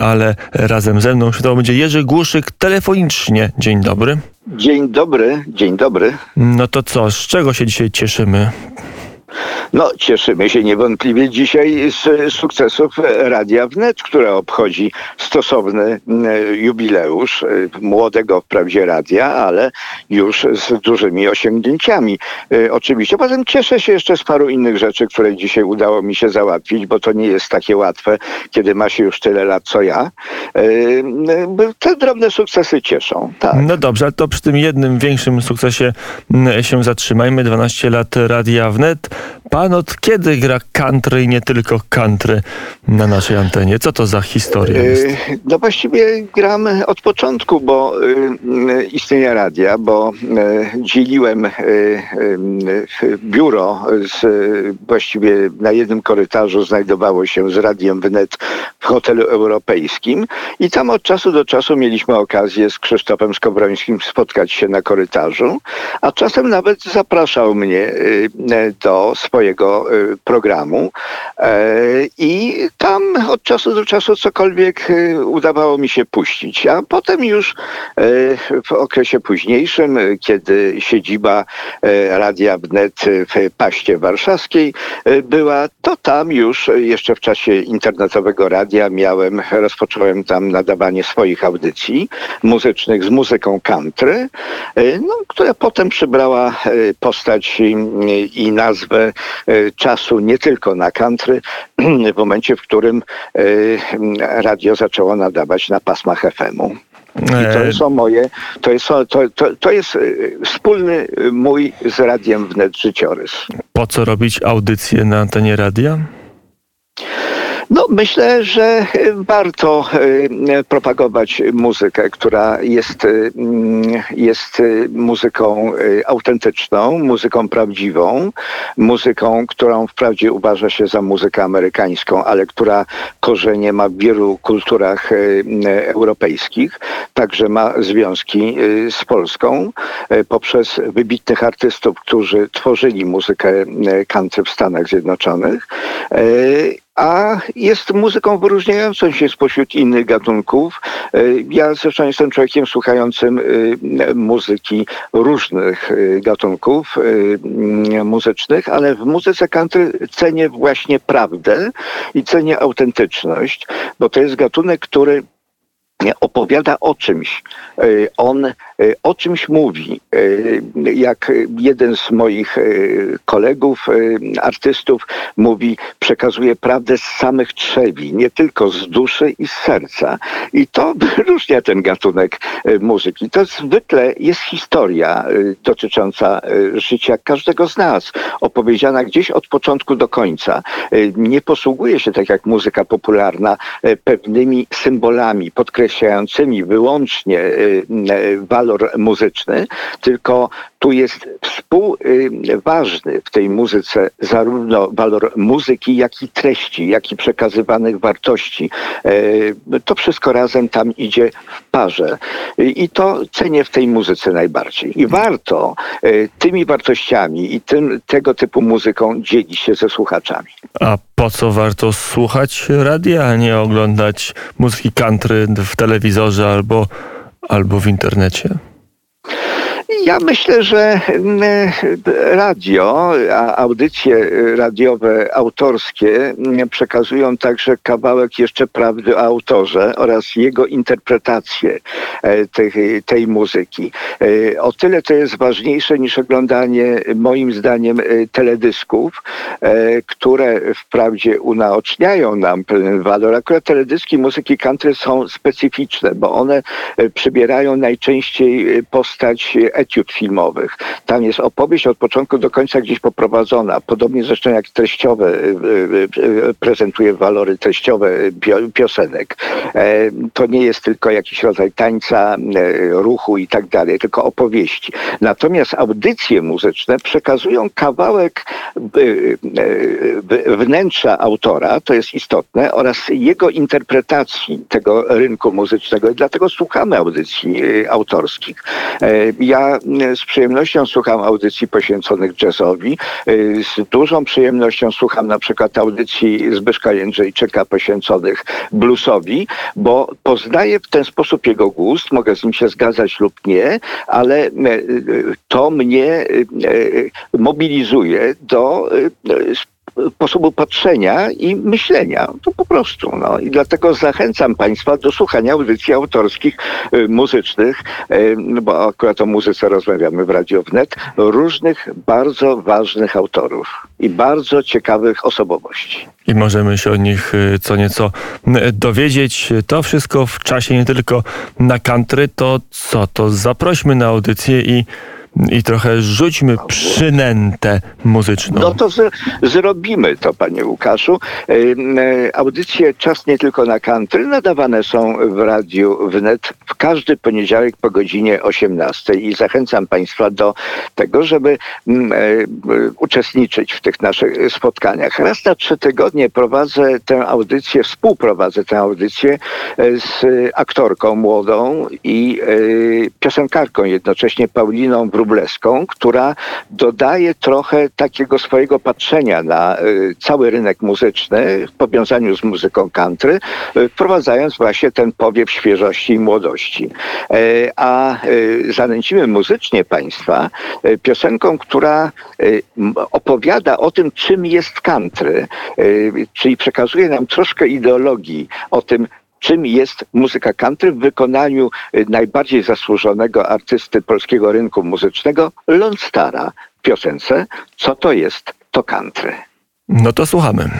ale razem ze mną to będzie Jerzy Głuszyk telefonicznie. Dzień dobry. Dzień dobry, dzień dobry. No to co, z czego się dzisiaj cieszymy? No, cieszymy się niewątpliwie dzisiaj z sukcesów Radia Wnet, które obchodzi stosowny mm, jubileusz y, młodego wprawdzie radia, ale już z dużymi osiągnięciami. Y, oczywiście. Potem cieszę się jeszcze z paru innych rzeczy, które dzisiaj udało mi się załatwić, bo to nie jest takie łatwe, kiedy ma się już tyle lat co ja. Y, te drobne sukcesy cieszą. Tak. No dobrze, ale to przy tym jednym większym sukcesie mm, się zatrzymajmy. 12 lat Radia Wnet. Pan od kiedy gra country i nie tylko country na naszej antenie? Co to za historia jest? E, no właściwie gram od początku, bo e, istnienia radia, bo dzieliłem biuro z, właściwie na jednym korytarzu znajdowało się z radiem wnet w hotelu europejskim i tam od czasu do czasu mieliśmy okazję z Krzysztofem Skowrońskim spotkać się na korytarzu, a czasem nawet zapraszał mnie do swojego y, programu e, i tam od czasu do czasu cokolwiek y, udawało mi się puścić. A potem już e, w okresie późniejszym, kiedy siedziba Radia Wnet w Paście Warszawskiej była, to tam już jeszcze w czasie internetowego radia miałem, rozpocząłem tam nadawanie swoich audycji muzycznych z muzyką country, no, która potem przybrała postać i nazwę czasu nie tylko na country, w momencie, w którym e, radio zaczęło nadawać na pasmach FM-u. I to e. są moje, to jest, to, to, to jest wspólny mój z radiem wnet życiorys. Po co robić audycję na antenie radia? No, myślę, że warto e, propagować muzykę, która jest, e, mm, jest muzyką e, autentyczną, muzyką prawdziwą, muzyką, którą wprawdzie uważa się za muzykę amerykańską, ale która korzenie ma w wielu kulturach europejskich, także ma związki z Polską poprzez wybitnych artystów, którzy tworzyli muzykę country w Stanach Zjednoczonych a jest muzyką wyróżniającą się spośród innych gatunków. E, ja zresztą jestem człowiekiem słuchającym e, muzyki różnych e, gatunków muzycznych, ale w muzyce country cenię właśnie prawdę i cenię autentyczność, bo to jest gatunek, który opowiada o czymś. On o czymś mówi. E, jak jeden z moich kolegów, artystów mówi, przekazuje prawdę z samych trzewi, nie tylko z duszy i z serca. I to wyróżnia ten gatunek muzyki. To zwykle jest historia dotycząca życia każdego z nas, opowiedziana gdzieś od początku do końca. Nie posługuje się, tak jak muzyka popularna, pewnymi symbolami, podkreślającymi wyłącznie y, walor muzyczny, tylko tu jest współważny w tej muzyce zarówno walor muzyki, jak i treści, jak i przekazywanych wartości. E, to wszystko razem tam idzie w parze. I to cenię w tej muzyce najbardziej. I warto e, tymi wartościami i tym, tego typu muzyką dzielić się ze słuchaczami. A po co warto słuchać radia, a nie oglądać muzyki country w telewizorze albo, albo w internecie? Ja myślę, że mm, radio, audycje radiowe autorskie mm, przekazują także kawałek jeszcze prawdy o autorze oraz jego interpretację e, tej, tej muzyki. E, o tyle to jest ważniejsze niż oglądanie moim zdaniem e, teledysków, które wprawdzie unaoczniają nam pewien walor. Akurat teledyski muzyki country są specyficzne, bo one przybierają najczęściej postać filmowych. Tam jest opowieść od początku do końca gdzieś poprowadzona. Podobnie zresztą jak treściowe, y, y, y, prezentuje walory treściowe piosenek. E, to nie jest tylko jakiś rodzaj tańca, e, ruchu i tak dalej, tylko opowieści. Natomiast audycje muzyczne przekazują kawałek wnętrza autora, to jest istotne, oraz jego interpretacji tego rynku muzycznego. I dlatego słuchamy audycji autorskich. E, mm, z przyjemnością słucham audycji poświęconych jazzowi. Y, Z dużą przyjemnością słucham na przykład audycji Zbyszka Jędrzejczyka poświęconych bluesowi, bo poznaję w ten sposób jego gust. Mogę z nim się zgadzać lub nie, ale y, y, to mnie y, y, mobilizuje do y, y, sposobu patrzenia i myślenia. To po prostu. No. I dlatego zachęcam Państwa do słuchania audycji autorskich, y, muzycznych, y, bo akurat o muzyce rozmawiamy w Radio Wnet, różnych bardzo ważnych autorów i bardzo ciekawych osobowości. I możemy się o nich y, co nieco dowiedzieć. To wszystko w czasie nie tylko na country, to co? To zaprośmy na audycję i, i trochę rzućmy przynętę muzyczną. No to z, zrobimy to, panie Łukaszu. Y, Audycje Czas nie tylko na country nadawane są w Radiu Wnet w każdy poniedziałek po godzinie 18 i zachęcam państwa do tego, żeby mm, e, e, uczestniczyć w tych naszych spotkaniach. Raz na trzy tygodnie prowadzę tę audycję, współprowadzę tę audycję e, z aktorką młodą i e, piosenkarką jednocześnie Pauliną Wróbleską, która dodaje trochę takiego swojego patrzenia na y, cały rynek muzyczny w powiązaniu z muzyką country, y, wprowadzając właśnie ten powiew świeżości i młodości. E, A y, zanęcimy muzycznie Państwa piosenką, która opowiada o tym, czym jest country, czyli przekazuje nam troszkę ideologii o tym, czym jest muzyka country w wykonaniu y, najbardziej zasłużonego artysty polskiego rynku muzycznego, Lone Stara, w piosence Co to jest to country? No to słuchamy.